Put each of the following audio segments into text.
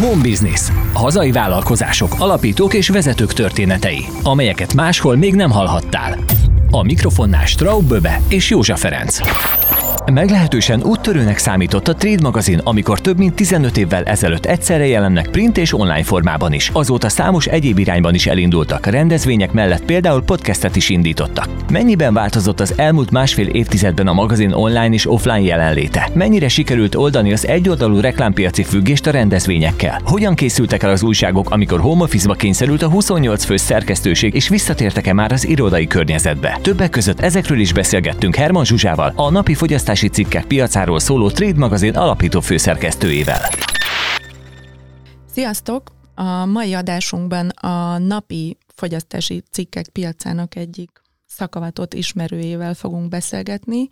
Home Business. Hazai vállalkozások, alapítók és vezetők történetei, amelyeket máshol még nem hallhattál. A mikrofonnál Straub Böbe és Józsa Ferenc. Meglehetősen úttörőnek számított a Trade magazin, amikor több mint 15 évvel ezelőtt egyszerre jelennek print és online formában is. Azóta számos egyéb irányban is elindultak, rendezvények mellett például podcastet is indítottak. Mennyiben változott az elmúlt másfél évtizedben a magazin online és offline jelenléte? Mennyire sikerült oldani az egyoldalú reklámpiaci függést a rendezvényekkel? Hogyan készültek el az újságok, amikor home office-ba kényszerült a 28 fős szerkesztőség, és visszatértek-e már az irodai környezetbe? Többek között ezekről is beszélgettünk Herman Zsuzsával, a napi fogyasztás fogyasztási cikkek piacáról szóló Trade magazin alapító főszerkesztőjével. Sziasztok! A mai adásunkban a napi fogyasztási cikkek piacának egyik szakavatott ismerőjével fogunk beszélgetni.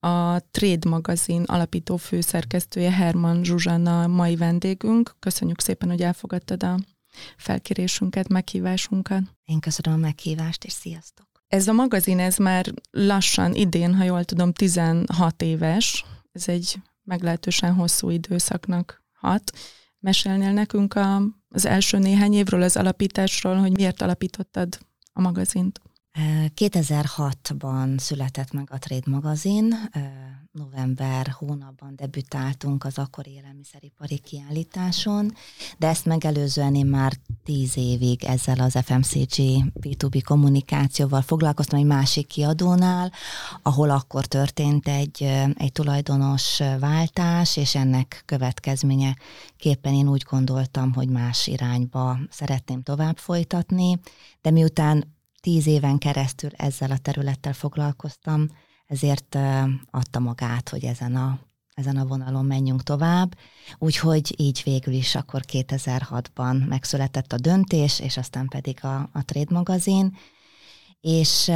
A Trade magazin alapító főszerkesztője Herman Zsuzsanna a mai vendégünk. Köszönjük szépen, hogy elfogadtad a felkérésünket, meghívásunkat. Én köszönöm a meghívást, és sziasztok! Ez a magazin, ez már lassan idén, ha jól tudom, 16 éves. Ez egy meglehetősen hosszú időszaknak hat. Mesélnél nekünk a, az első néhány évről, az alapításról, hogy miért alapítottad a magazint? 2006-ban született meg a Trade magazin, november hónapban debütáltunk az akkori élelmiszeripari kiállításon, de ezt megelőzően én már tíz évig ezzel az FMCG B2B kommunikációval foglalkoztam egy másik kiadónál, ahol akkor történt egy, egy tulajdonos váltás, és ennek következménye képpen én úgy gondoltam, hogy más irányba szeretném tovább folytatni, de miután tíz éven keresztül ezzel a területtel foglalkoztam, ezért adta magát, hogy ezen a, ezen a vonalon menjünk tovább. Úgyhogy így végül is akkor 2006-ban megszületett a döntés, és aztán pedig a, a Trade magazin, és,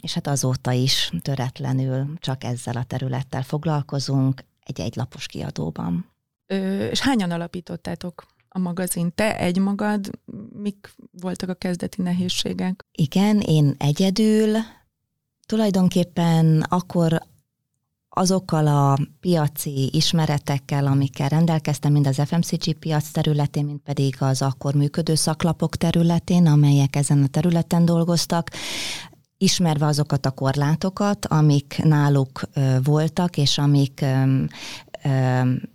és hát azóta is töretlenül csak ezzel a területtel foglalkozunk egy egylapos kiadóban. Ö, és hányan alapítottátok a magazin? Te egy magad, mik voltak a kezdeti nehézségek? Igen, én egyedül, tulajdonképpen akkor azokkal a piaci ismeretekkel, amikkel rendelkeztem, mind az FMCG piac területén, mint pedig az akkor működő szaklapok területén, amelyek ezen a területen dolgoztak, ismerve azokat a korlátokat, amik náluk voltak, és amik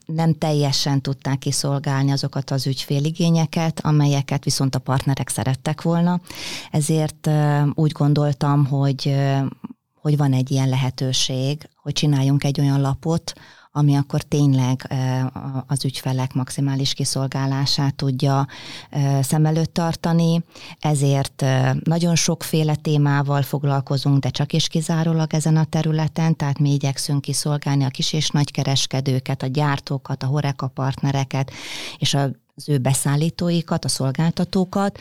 nem teljesen tudták kiszolgálni azokat az ügyféligényeket, amelyeket viszont a partnerek szerettek volna. Ezért úgy gondoltam, hogy, hogy van egy ilyen lehetőség, hogy csináljunk egy olyan lapot, ami akkor tényleg az ügyfelek maximális kiszolgálását tudja szem előtt tartani. Ezért nagyon sokféle témával foglalkozunk, de csak és kizárólag ezen a területen, tehát mi igyekszünk kiszolgálni a kis és nagy kereskedőket, a gyártókat, a horeka partnereket, és a az ő beszállítóikat, a szolgáltatókat.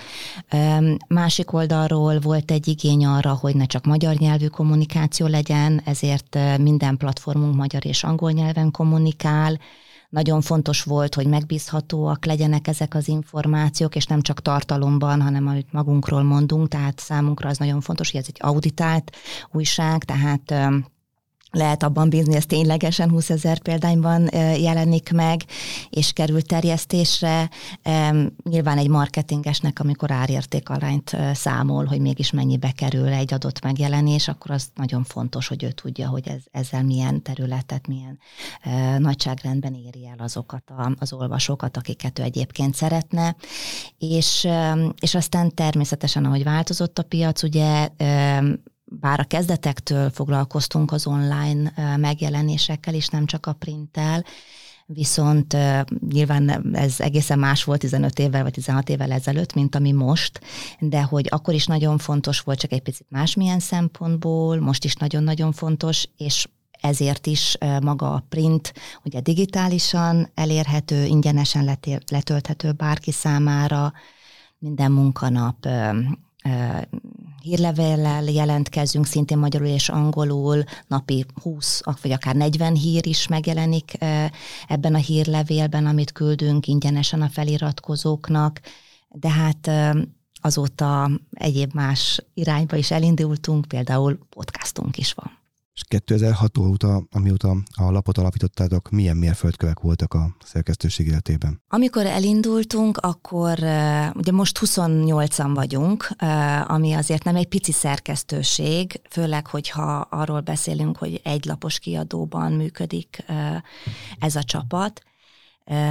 Másik oldalról volt egy igény arra, hogy ne csak magyar nyelvű kommunikáció legyen, ezért minden platformunk magyar és angol nyelven kommunikál, nagyon fontos volt, hogy megbízhatóak legyenek ezek az információk, és nem csak tartalomban, hanem amit magunkról mondunk, tehát számunkra az nagyon fontos, hogy ez egy auditált újság, tehát lehet abban bízni, ez ténylegesen 20 ezer példányban jelenik meg, és kerül terjesztésre. Nyilván egy marketingesnek, amikor árértékarányt számol, hogy mégis mennyibe kerül egy adott megjelenés, akkor az nagyon fontos, hogy ő tudja, hogy ez, ezzel milyen területet, milyen nagyságrendben éri el azokat a, az olvasókat, akiket ő egyébként szeretne. És, és aztán természetesen, ahogy változott a piac, ugye bár a kezdetektől foglalkoztunk az online megjelenésekkel, és nem csak a printtel, viszont nyilván ez egészen más volt 15 évvel vagy 16 évvel ezelőtt, mint ami most, de hogy akkor is nagyon fontos volt, csak egy picit másmilyen szempontból, most is nagyon-nagyon fontos, és ezért is maga a print ugye digitálisan elérhető, ingyenesen letölthető bárki számára, minden munkanap hírlevellel jelentkezünk, szintén magyarul és angolul, napi 20 vagy akár 40 hír is megjelenik ebben a hírlevélben, amit küldünk ingyenesen a feliratkozóknak, de hát azóta egyéb más irányba is elindultunk, például podcastunk is van. És 2006 óta, amióta a lapot alapítottátok, milyen mérföldkövek voltak a szerkesztőség életében? Amikor elindultunk, akkor ugye most 28-an vagyunk, ami azért nem egy pici szerkesztőség, főleg, hogyha arról beszélünk, hogy egy lapos kiadóban működik ez a csapat.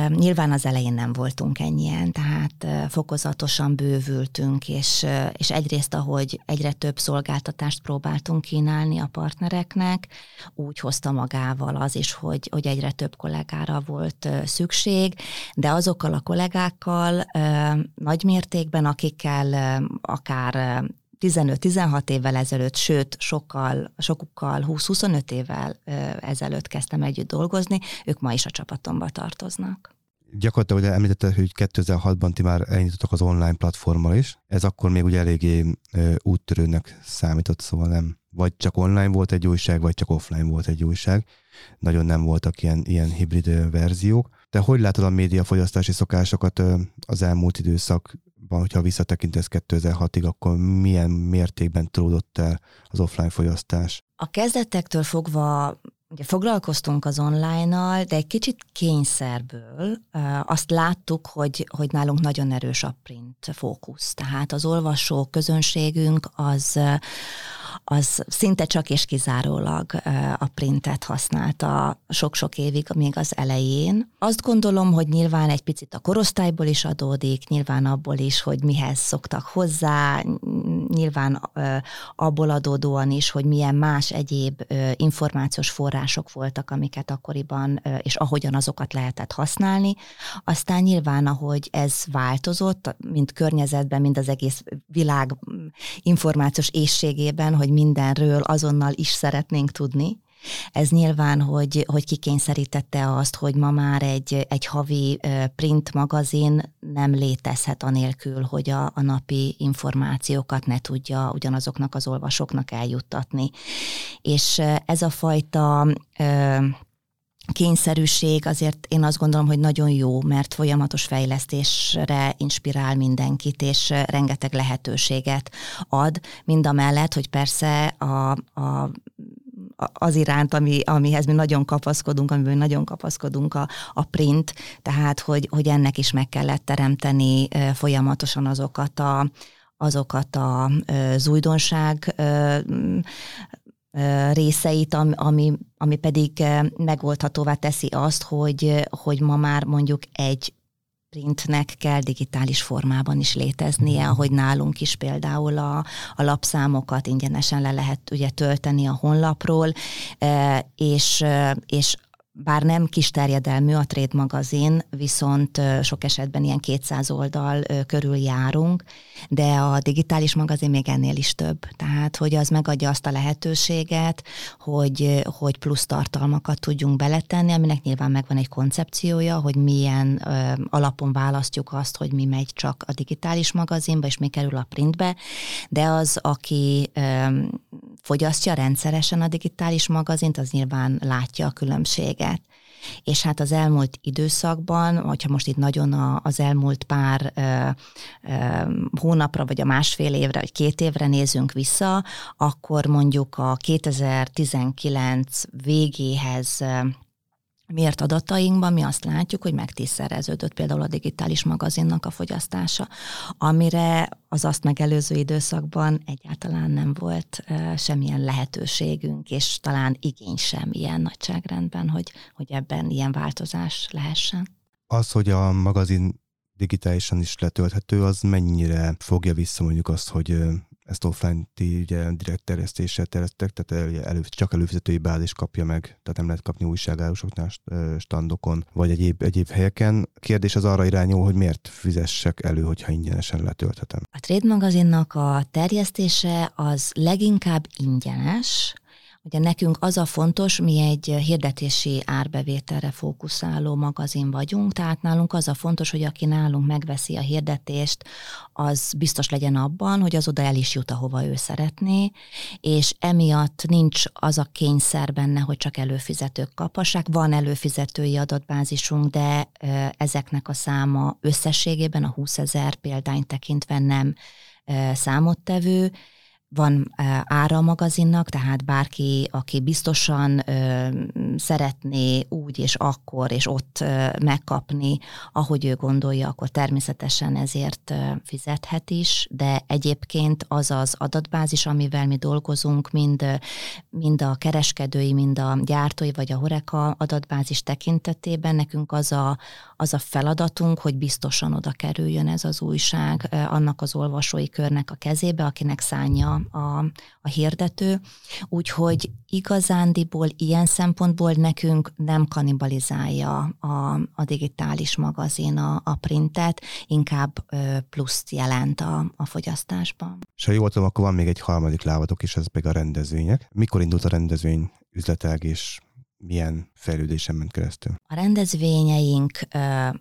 Nyilván az elején nem voltunk ennyien, tehát fokozatosan bővültünk, és, és egyrészt, ahogy egyre több szolgáltatást próbáltunk kínálni a partnereknek, úgy hozta magával az is, hogy, hogy egyre több kollégára volt szükség, de azokkal a kollégákkal nagy mértékben, akikkel akár 15-16 évvel ezelőtt, sőt, sokkal, sokukkal 20-25 évvel ezelőtt kezdtem együtt dolgozni, ők ma is a csapatomba tartoznak. Gyakorlatilag ugye említette, hogy 2006-ban ti már elindítottak az online platformmal is. Ez akkor még ugye eléggé úttörőnek számított, szóval nem vagy csak online volt egy újság, vagy csak offline volt egy újság. Nagyon nem voltak ilyen, ilyen hibrid verziók. De hogy látod a médiafogyasztási szokásokat az elmúlt időszakban, hogyha visszatekintesz 2006-ig, akkor milyen mértékben tródott el az offline fogyasztás? A kezdetektől fogva Ugye foglalkoztunk az online-nal, de egy kicsit kényszerből azt láttuk, hogy, hogy nálunk nagyon erős a print fókusz. Tehát az olvasó közönségünk az, az szinte csak és kizárólag a printet használta sok-sok évig, még az elején. Azt gondolom, hogy nyilván egy picit a korosztályból is adódik, nyilván abból is, hogy mihez szoktak hozzá, nyilván abból adódóan is, hogy milyen más egyéb információs források voltak, amiket akkoriban, és ahogyan azokat lehetett használni. Aztán nyilván, ahogy ez változott, mind környezetben, mind az egész világ információs éjségében, hogy mindenről azonnal is szeretnénk tudni, ez nyilván, hogy, hogy kikényszerítette azt, hogy ma már egy, egy havi print magazin nem létezhet anélkül, hogy a, a napi információkat ne tudja ugyanazoknak az olvasóknak eljuttatni. És ez a fajta kényszerűség azért én azt gondolom, hogy nagyon jó, mert folyamatos fejlesztésre inspirál mindenkit, és rengeteg lehetőséget ad, mind a mellett, hogy persze a, a az iránt, ami, amihez mi nagyon kapaszkodunk, amiben nagyon kapaszkodunk a, a print, tehát hogy, hogy ennek is meg kellett teremteni folyamatosan azokat a, azokat a, az újdonság részeit, ami, ami pedig megoldhatóvá teszi azt, hogy, hogy ma már mondjuk egy printnek kell digitális formában is léteznie, ahogy nálunk is például a, a lapszámokat ingyenesen le lehet ugye tölteni a honlapról, és, és bár nem kis terjedelmű a Trade magazin, viszont sok esetben ilyen 200 oldal körül járunk, de a digitális magazin még ennél is több. Tehát, hogy az megadja azt a lehetőséget, hogy, hogy plusz tartalmakat tudjunk beletenni, aminek nyilván megvan egy koncepciója, hogy milyen ö, alapon választjuk azt, hogy mi megy csak a digitális magazinba, és mi kerül a printbe, de az, aki ö, fogyasztja rendszeresen a digitális magazint, az nyilván látja a különbséget. És hát az elmúlt időszakban, hogyha most itt nagyon a, az elmúlt pár ö, ö, hónapra, vagy a másfél évre, vagy két évre nézünk vissza, akkor mondjuk a 2019 végéhez mért adatainkban mi azt látjuk, hogy megtízszereződött például a digitális magazinnak a fogyasztása, amire az azt megelőző időszakban egyáltalán nem volt semmilyen lehetőségünk, és talán igény sem ilyen nagyságrendben, hogy, hogy ebben ilyen változás lehessen. Az, hogy a magazin digitálisan is letölthető, az mennyire fogja vissza mondjuk azt, hogy ezt offline ti ugye direkt terjesztéssel terjesztek, tehát elő, csak előfizetői bázis kapja meg, tehát nem lehet kapni újságárusoknál, standokon, vagy egyéb, egyéb helyeken. Kérdés az arra irányul, hogy miért fizessek elő, hogyha ingyenesen letölthetem. A Trade magazinnak a terjesztése az leginkább ingyenes, Ugye nekünk az a fontos, mi egy hirdetési árbevételre fókuszáló magazin vagyunk, tehát nálunk az a fontos, hogy aki nálunk megveszi a hirdetést, az biztos legyen abban, hogy az oda el is jut, ahova ő szeretné, és emiatt nincs az a kényszer benne, hogy csak előfizetők kapassák. Van előfizetői adatbázisunk, de ezeknek a száma összességében a 20 ezer példányt tekintve nem számottevő, van ára a magazinnak, tehát bárki, aki biztosan ö, szeretné úgy és akkor és ott ö, megkapni, ahogy ő gondolja, akkor természetesen ezért ö, fizethet is, de egyébként az az adatbázis, amivel mi dolgozunk, mind, mind a kereskedői, mind a gyártói vagy a Horeka adatbázis tekintetében, nekünk az a, az a feladatunk, hogy biztosan oda kerüljön ez az újság annak az olvasói körnek a kezébe, akinek szánja a, a hirdető, úgyhogy igazándiból ilyen szempontból nekünk nem kanibalizálja a, a digitális magazin a, a printet, inkább pluszt jelent a, a fogyasztásban. És ha jól tudom, akkor van még egy harmadik lábatok is, ez meg a rendezvények. Mikor indult a rendezvény üzletág, és milyen fejlődésen ment keresztül? A rendezvényeink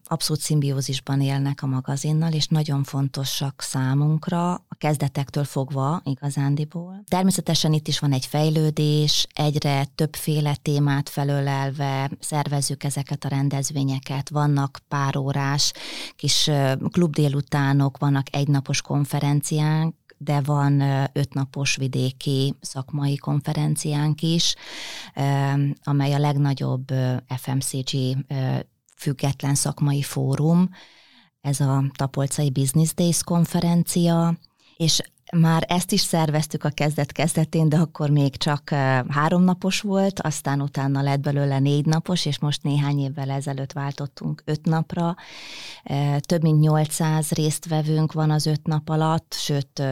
abszolút szimbiózisban élnek a magazinnal, és nagyon fontosak számunkra, a kezdetektől fogva igazándiból. Természetesen itt is van egy fejlődés, egyre többféle témát felölelve szervezzük ezeket a rendezvényeket. Vannak pár órás kis klubdélutánok, vannak egynapos konferenciánk, de van ötnapos vidéki szakmai konferenciánk is, amely a legnagyobb FMCG független szakmai fórum, ez a Tapolcai Business Days konferencia, és már ezt is szerveztük a kezdet-kezdetén, de akkor még csak három napos volt, aztán utána lett belőle négy napos, és most néhány évvel ezelőtt váltottunk öt napra. Több mint 800 résztvevőnk van az öt nap alatt, sőt,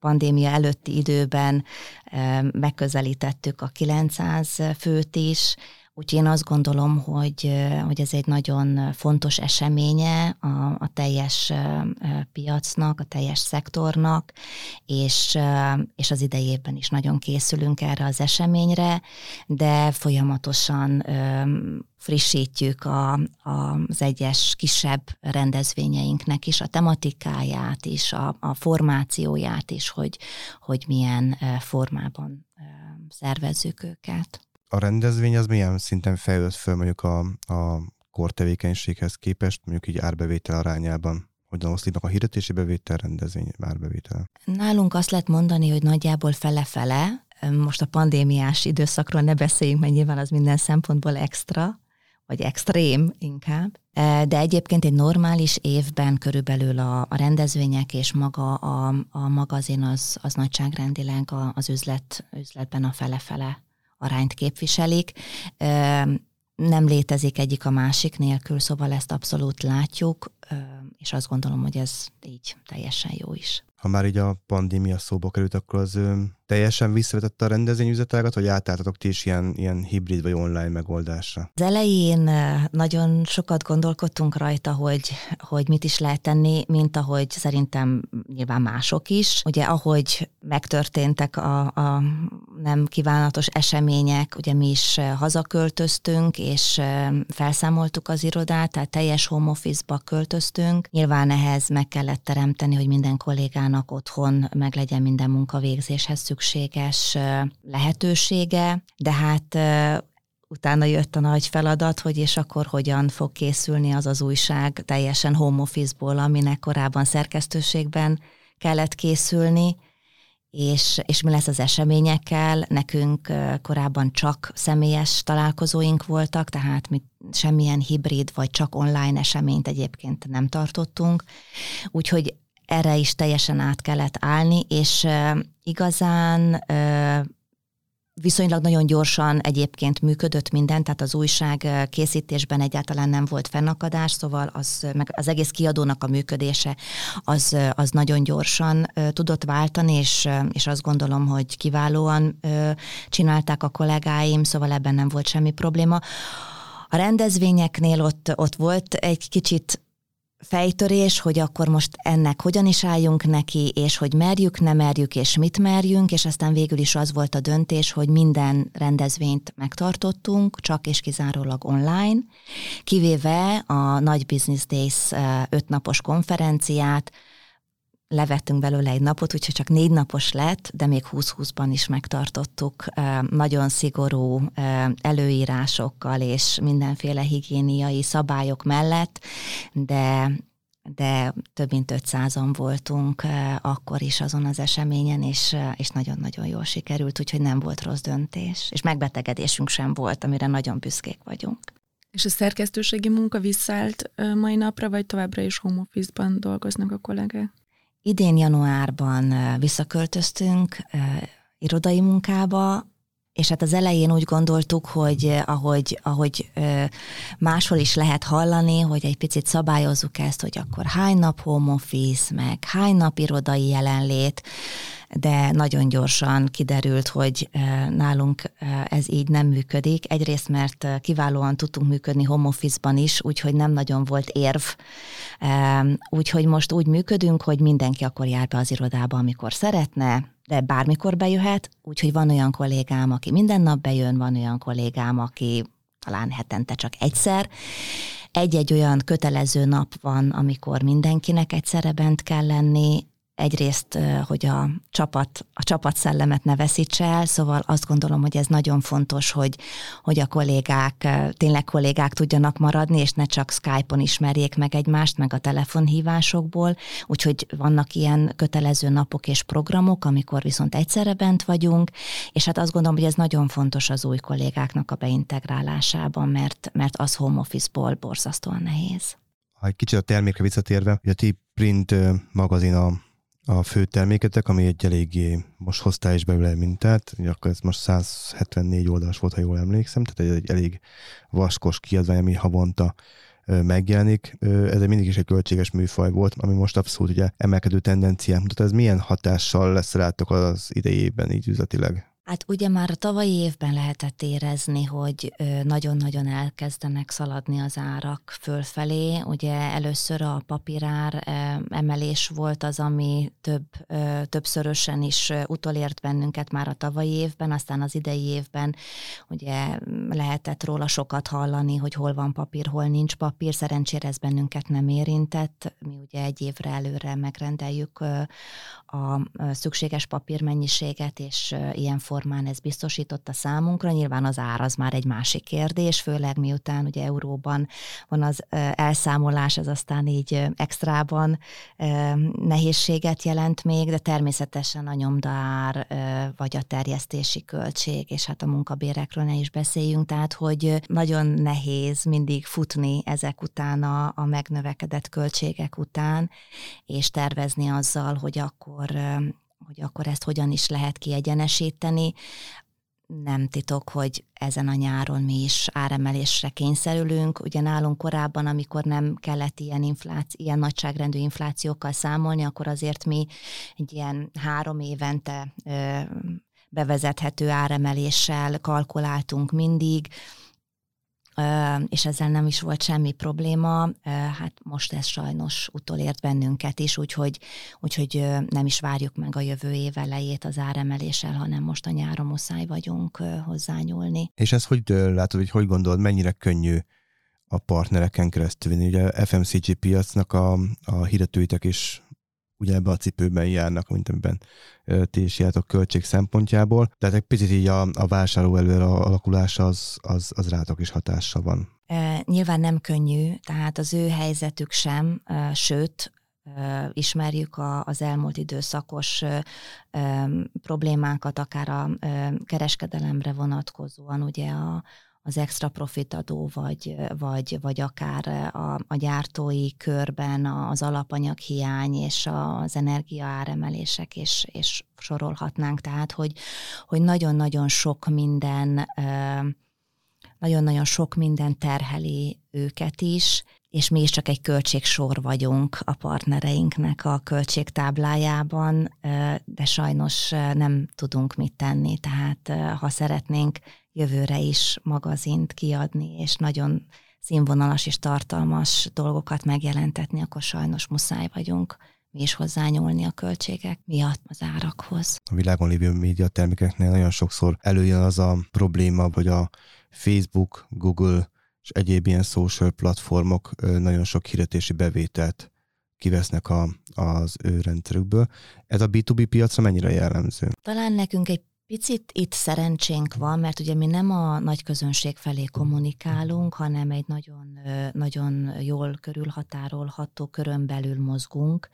pandémia előtti időben megközelítettük a 900 főt is, Úgyhogy én azt gondolom, hogy, hogy ez egy nagyon fontos eseménye a, a teljes piacnak, a teljes szektornak, és, és az idejében is nagyon készülünk erre az eseményre, de folyamatosan frissítjük a, a, az egyes kisebb rendezvényeinknek is, a tematikáját is, a, a formációját is, hogy, hogy milyen formában szervezzük őket a rendezvény az milyen szinten fejlődött föl mondjuk a, a kortevékenységhez képest, mondjuk így árbevétel arányában? Hogyan oszlik a hirdetési bevétel, rendezvény árbevétel? Nálunk azt lehet mondani, hogy nagyjából fele-fele, most a pandémiás időszakról ne beszéljünk, mert nyilván az minden szempontból extra, vagy extrém inkább. De egyébként egy normális évben körülbelül a, a rendezvények és maga a, a magazin az, az nagyságrendileg az üzlet, üzletben a fele-fele arányt képviselik. Nem létezik egyik a másik nélkül, szóval ezt abszolút látjuk, és azt gondolom, hogy ez így teljesen jó is. Ha már így a pandémia szóba került, akkor az teljesen visszavetette a rendezvényüzetágat, vagy átálltatok ti is ilyen, ilyen hibrid vagy online megoldásra? Az elején nagyon sokat gondolkodtunk rajta, hogy, hogy mit is lehet tenni, mint ahogy szerintem nyilván mások is. Ugye ahogy megtörténtek a, a nem kívánatos események, ugye mi is hazaköltöztünk, és felszámoltuk az irodát, tehát teljes home office-ba költöztünk. Nyilván ehhez meg kellett teremteni, hogy minden kollégának otthon meg legyen minden munkavégzéshez szükség szükséges lehetősége, de hát utána jött a nagy feladat, hogy és akkor hogyan fog készülni az az újság teljesen home office-ból, aminek korábban szerkesztőségben kellett készülni, és, és mi lesz az eseményekkel. Nekünk korábban csak személyes találkozóink voltak, tehát mi semmilyen hibrid vagy csak online eseményt egyébként nem tartottunk. Úgyhogy erre is teljesen át kellett állni, és igazán viszonylag nagyon gyorsan egyébként működött minden, tehát az újság készítésben egyáltalán nem volt fennakadás, szóval az, meg az egész kiadónak a működése az, az nagyon gyorsan tudott váltani, és, és azt gondolom, hogy kiválóan csinálták a kollégáim, szóval ebben nem volt semmi probléma. A rendezvényeknél ott, ott volt egy kicsit fejtörés, hogy akkor most ennek hogyan is álljunk neki, és hogy merjük, nem merjük, és mit merjünk, és aztán végül is az volt a döntés, hogy minden rendezvényt megtartottunk, csak és kizárólag online, kivéve a Nagy Business Days ötnapos konferenciát, levettünk belőle egy napot, úgyhogy csak négy napos lett, de még 20-20-ban is megtartottuk nagyon szigorú előírásokkal és mindenféle higiéniai szabályok mellett, de de több mint 500-an voltunk akkor is azon az eseményen, és, és nagyon-nagyon jól sikerült, úgyhogy nem volt rossz döntés. És megbetegedésünk sem volt, amire nagyon büszkék vagyunk. És a szerkesztőségi munka visszaállt mai napra, vagy továbbra is home office-ban dolgoznak a kollégák? Idén januárban visszaköltöztünk irodai munkába, és hát az elején úgy gondoltuk, hogy ahogy, ahogy máshol is lehet hallani, hogy egy picit szabályozzuk ezt, hogy akkor hány nap home office, meg hány nap irodai jelenlét, de nagyon gyorsan kiderült, hogy nálunk ez így nem működik. Egyrészt, mert kiválóan tudtunk működni home office-ban is, úgyhogy nem nagyon volt érv. Úgyhogy most úgy működünk, hogy mindenki akkor jár be az irodába, amikor szeretne, de bármikor bejöhet, úgyhogy van olyan kollégám, aki minden nap bejön, van olyan kollégám, aki talán hetente csak egyszer. Egy-egy olyan kötelező nap van, amikor mindenkinek egyszerre bent kell lenni, egyrészt, hogy a csapat, a csapat szellemet ne veszítse el, szóval azt gondolom, hogy ez nagyon fontos, hogy, hogy a kollégák, tényleg kollégák tudjanak maradni, és ne csak Skype-on ismerjék meg egymást, meg a telefonhívásokból, úgyhogy vannak ilyen kötelező napok és programok, amikor viszont egyszerre bent vagyunk, és hát azt gondolom, hogy ez nagyon fontos az új kollégáknak a beintegrálásában, mert, mert az home office-ból borzasztóan nehéz. Ha egy kicsit a termékre visszatérve, hogy a T-Print magazin a a fő terméketek, ami egy eléggé, most hoztál is belőle mintát, akkor ez most 174 oldalas volt, ha jól emlékszem, tehát egy, egy elég vaskos kiadvány, ami havonta megjelenik. Ez mindig is egy költséges műfaj volt, ami most abszolút ugye emelkedő tendenciát mutat. Ez milyen hatással lesz rátok az idejében így üzletileg? Hát ugye már a tavalyi évben lehetett érezni, hogy nagyon-nagyon elkezdenek szaladni az árak fölfelé. Ugye először a papírár emelés volt az, ami több, többszörösen is utolért bennünket már a tavalyi évben, aztán az idei évben ugye lehetett róla sokat hallani, hogy hol van papír, hol nincs papír. Szerencsére ez bennünket nem érintett. Mi ugye egy évre előre megrendeljük a szükséges papírmennyiséget, és ilyen formán ez biztosította számunkra. Nyilván az ár az már egy másik kérdés, főleg miután ugye euróban van az elszámolás, ez aztán így extrában nehézséget jelent még, de természetesen a nyomdár vagy a terjesztési költség, és hát a munkabérekről ne is beszéljünk, tehát hogy nagyon nehéz mindig futni ezek után a, a megnövekedett költségek után, és tervezni azzal, hogy akkor hogy akkor ezt hogyan is lehet kiegyenesíteni. Nem titok, hogy ezen a nyáron mi is áremelésre kényszerülünk. Ugye nálunk korábban, amikor nem kellett ilyen, infláció, ilyen nagyságrendű inflációkkal számolni, akkor azért mi egy ilyen három évente ö, bevezethető áremeléssel kalkuláltunk mindig, és ezzel nem is volt semmi probléma, hát most ez sajnos utolért bennünket is, úgyhogy, úgyhogy nem is várjuk meg a jövő év elejét az áremeléssel, hanem most a nyáron muszáj vagyunk hozzányúlni. És ezt hogy látod, hogy hogy gondolod, mennyire könnyű a partnereken keresztül vinni? Ugye FMCG piacnak a, a hirdetőitek is ugye ebbe a cipőben járnak, mint amiben ti is jártok költség szempontjából. Tehát egy picit így a, a vásárló előre alakulása az, az, az rátok is hatása van. Nyilván nem könnyű, tehát az ő helyzetük sem, sőt, ismerjük a, az elmúlt időszakos problémákat, akár a kereskedelemre vonatkozóan, ugye a, az extra profit adó, vagy, vagy, vagy akár a, a gyártói körben az alapanyag hiány és az energia áremelések, és, és sorolhatnánk. Tehát, hogy, hogy nagyon-nagyon sok minden nagyon-nagyon sok minden terheli őket is, és mi is csak egy költségsor vagyunk a partnereinknek a költségtáblájában, de sajnos nem tudunk mit tenni. Tehát ha szeretnénk jövőre is magazint kiadni, és nagyon színvonalas és tartalmas dolgokat megjelentetni, akkor sajnos muszáj vagyunk mi is hozzányúlni a költségek miatt az árakhoz. A világon lévő média termékeknél nagyon sokszor előjön az a probléma, hogy a Facebook, Google és egyéb ilyen social platformok nagyon sok hirdetési bevételt kivesznek a, az ő rendszerükből. Ez a B2B piacra mennyire jellemző? Talán nekünk egy Picit itt szerencsénk van, mert ugye mi nem a nagy közönség felé kommunikálunk, hanem egy nagyon, nagyon jól körülhatárolható körön belül mozgunk,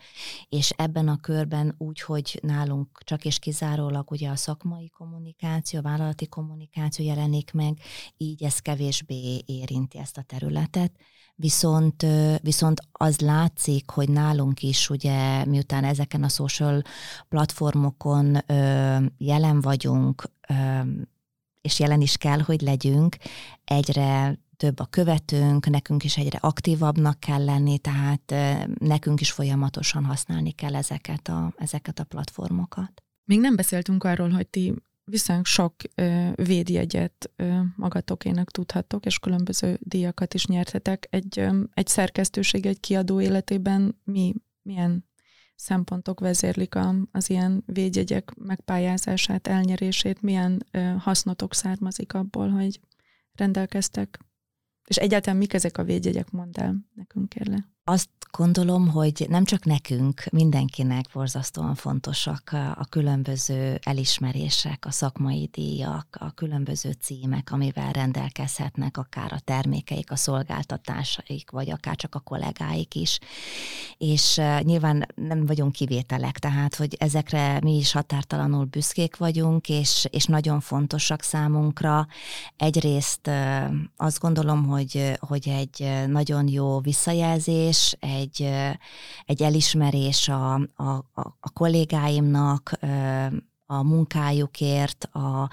és ebben a körben úgy, hogy nálunk csak és kizárólag ugye a szakmai kommunikáció, a vállalati kommunikáció jelenik meg, így ez kevésbé érinti ezt a területet. Viszont, viszont az látszik, hogy nálunk is ugye miután ezeken a social platformokon jelen vagyunk, és jelen is kell, hogy legyünk, egyre több a követőnk, nekünk is egyre aktívabbnak kell lenni, tehát nekünk is folyamatosan használni kell ezeket a, ezeket a platformokat. Még nem beszéltünk arról, hogy ti viszonylag sok ö, védjegyet ö, magatokének tudhattok, és különböző díjakat is nyertetek. Egy, ö, egy szerkesztőség, egy kiadó életében mi, milyen szempontok vezérlik a, az ilyen védjegyek megpályázását, elnyerését, milyen ö, hasznotok származik abból, hogy rendelkeztek? És egyáltalán mik ezek a védjegyek, mondd el nekünk kérlek. Azt gondolom, hogy nem csak nekünk, mindenkinek borzasztóan fontosak a különböző elismerések, a szakmai díjak, a különböző címek, amivel rendelkezhetnek akár a termékeik, a szolgáltatásaik, vagy akár csak a kollégáik is. És nyilván nem vagyunk kivételek, tehát, hogy ezekre mi is határtalanul büszkék vagyunk, és, és nagyon fontosak számunkra. Egyrészt azt gondolom, hogy, hogy egy nagyon jó visszajelzés, és egy, egy elismerés a, a, a kollégáimnak, a munkájukért, a,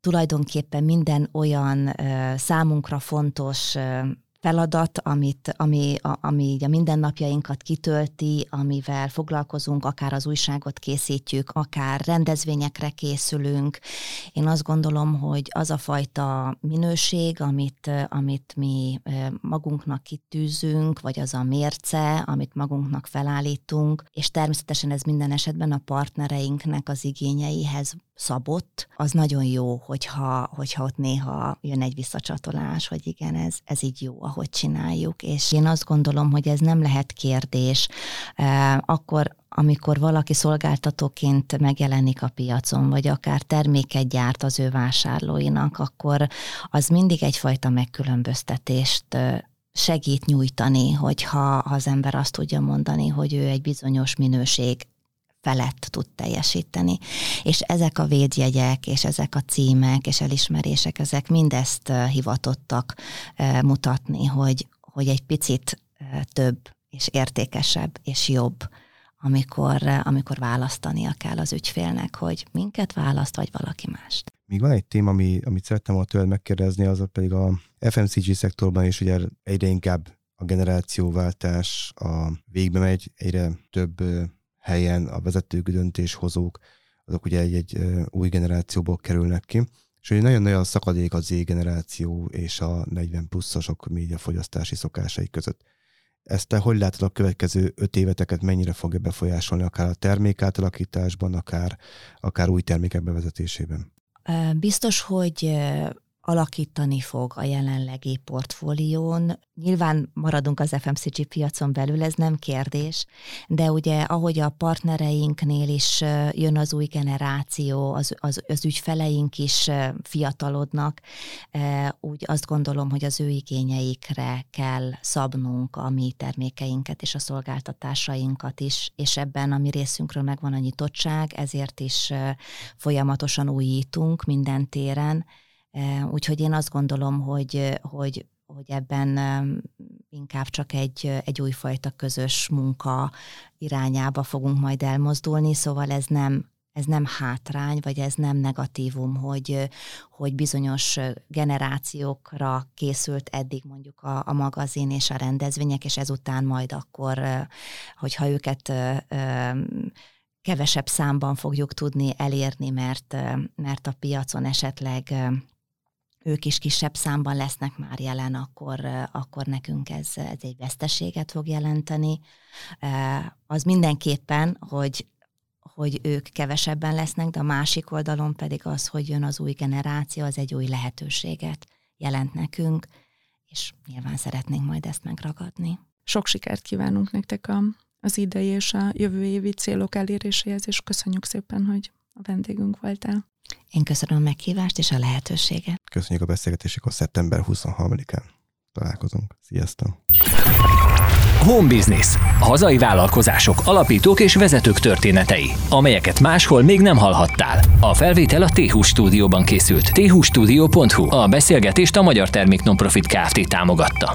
tulajdonképpen minden olyan számunkra fontos feladat, amit, ami, a, ami így a mindennapjainkat kitölti, amivel foglalkozunk, akár az újságot készítjük, akár rendezvényekre készülünk. Én azt gondolom, hogy az a fajta minőség, amit, amit mi magunknak kitűzünk, vagy az a mérce, amit magunknak felállítunk, és természetesen ez minden esetben a partnereinknek az igényeihez szabott, az nagyon jó, hogyha, hogyha ott néha jön egy visszacsatolás, hogy igen, ez, ez így jó, ahogy csináljuk, és én azt gondolom, hogy ez nem lehet kérdés. Akkor amikor valaki szolgáltatóként megjelenik a piacon, vagy akár terméket gyárt az ő vásárlóinak, akkor az mindig egyfajta megkülönböztetést segít nyújtani, hogyha ha az ember azt tudja mondani, hogy ő egy bizonyos minőség felett tud teljesíteni. És ezek a védjegyek, és ezek a címek, és elismerések, ezek mindezt hivatottak mutatni, hogy, hogy egy picit több, és értékesebb, és jobb, amikor, amikor választania kell az ügyfélnek, hogy minket választ, vagy valaki mást. Még van egy téma, ami, amit szerettem volna tőled megkérdezni, az pedig a FMCG szektorban is ugye egyre inkább a generációváltás a végbe megy, egyre több helyen a vezetők, döntéshozók, azok ugye egy, egy új generációból kerülnek ki, és hogy nagyon nagy a szakadék a Z generáció és a 40 pluszosok médiafogyasztási szokásai között. Ezt te hogy látod a következő öt éveteket, mennyire fogja befolyásolni, akár a termék átalakításban, akár, akár új termékek bevezetésében? Biztos, hogy alakítani fog a jelenlegi portfólión. Nyilván maradunk az FMCG piacon belül, ez nem kérdés, de ugye ahogy a partnereinknél is jön az új generáció, az, az, az ügyfeleink is fiatalodnak, úgy azt gondolom, hogy az ő igényeikre kell szabnunk a mi termékeinket és a szolgáltatásainkat is, és ebben a mi részünkről megvan a nyitottság, ezért is folyamatosan újítunk minden téren, Úgyhogy én azt gondolom, hogy, hogy, hogy ebben inkább csak egy, egy újfajta közös munka irányába fogunk majd elmozdulni, szóval ez nem, ez nem hátrány, vagy ez nem negatívum, hogy, hogy bizonyos generációkra készült eddig mondjuk a, a magazin és a rendezvények, és ezután majd akkor, hogyha őket kevesebb számban fogjuk tudni elérni, mert, mert a piacon esetleg ők is kisebb számban lesznek már jelen, akkor, akkor nekünk ez, ez egy veszteséget fog jelenteni. Az mindenképpen, hogy hogy ők kevesebben lesznek, de a másik oldalon pedig az, hogy jön az új generáció, az egy új lehetőséget jelent nekünk, és nyilván szeretnénk majd ezt megragadni. Sok sikert kívánunk nektek a, az idei és a jövő évi célok eléréséhez, és köszönjük szépen, hogy a vendégünk voltál. Én köszönöm a meghívást és a lehetőséget. Köszönjük a beszélgetéseket, szeptember 23-án találkozunk. Sziasztok! Home Business. Hazai vállalkozások, alapítók és vezetők történetei, amelyeket máshol még nem hallhattál. A felvétel a t stúdióban készült. thustudio.hu. A beszélgetést a Magyar Termék Nonprofit Kft. támogatta.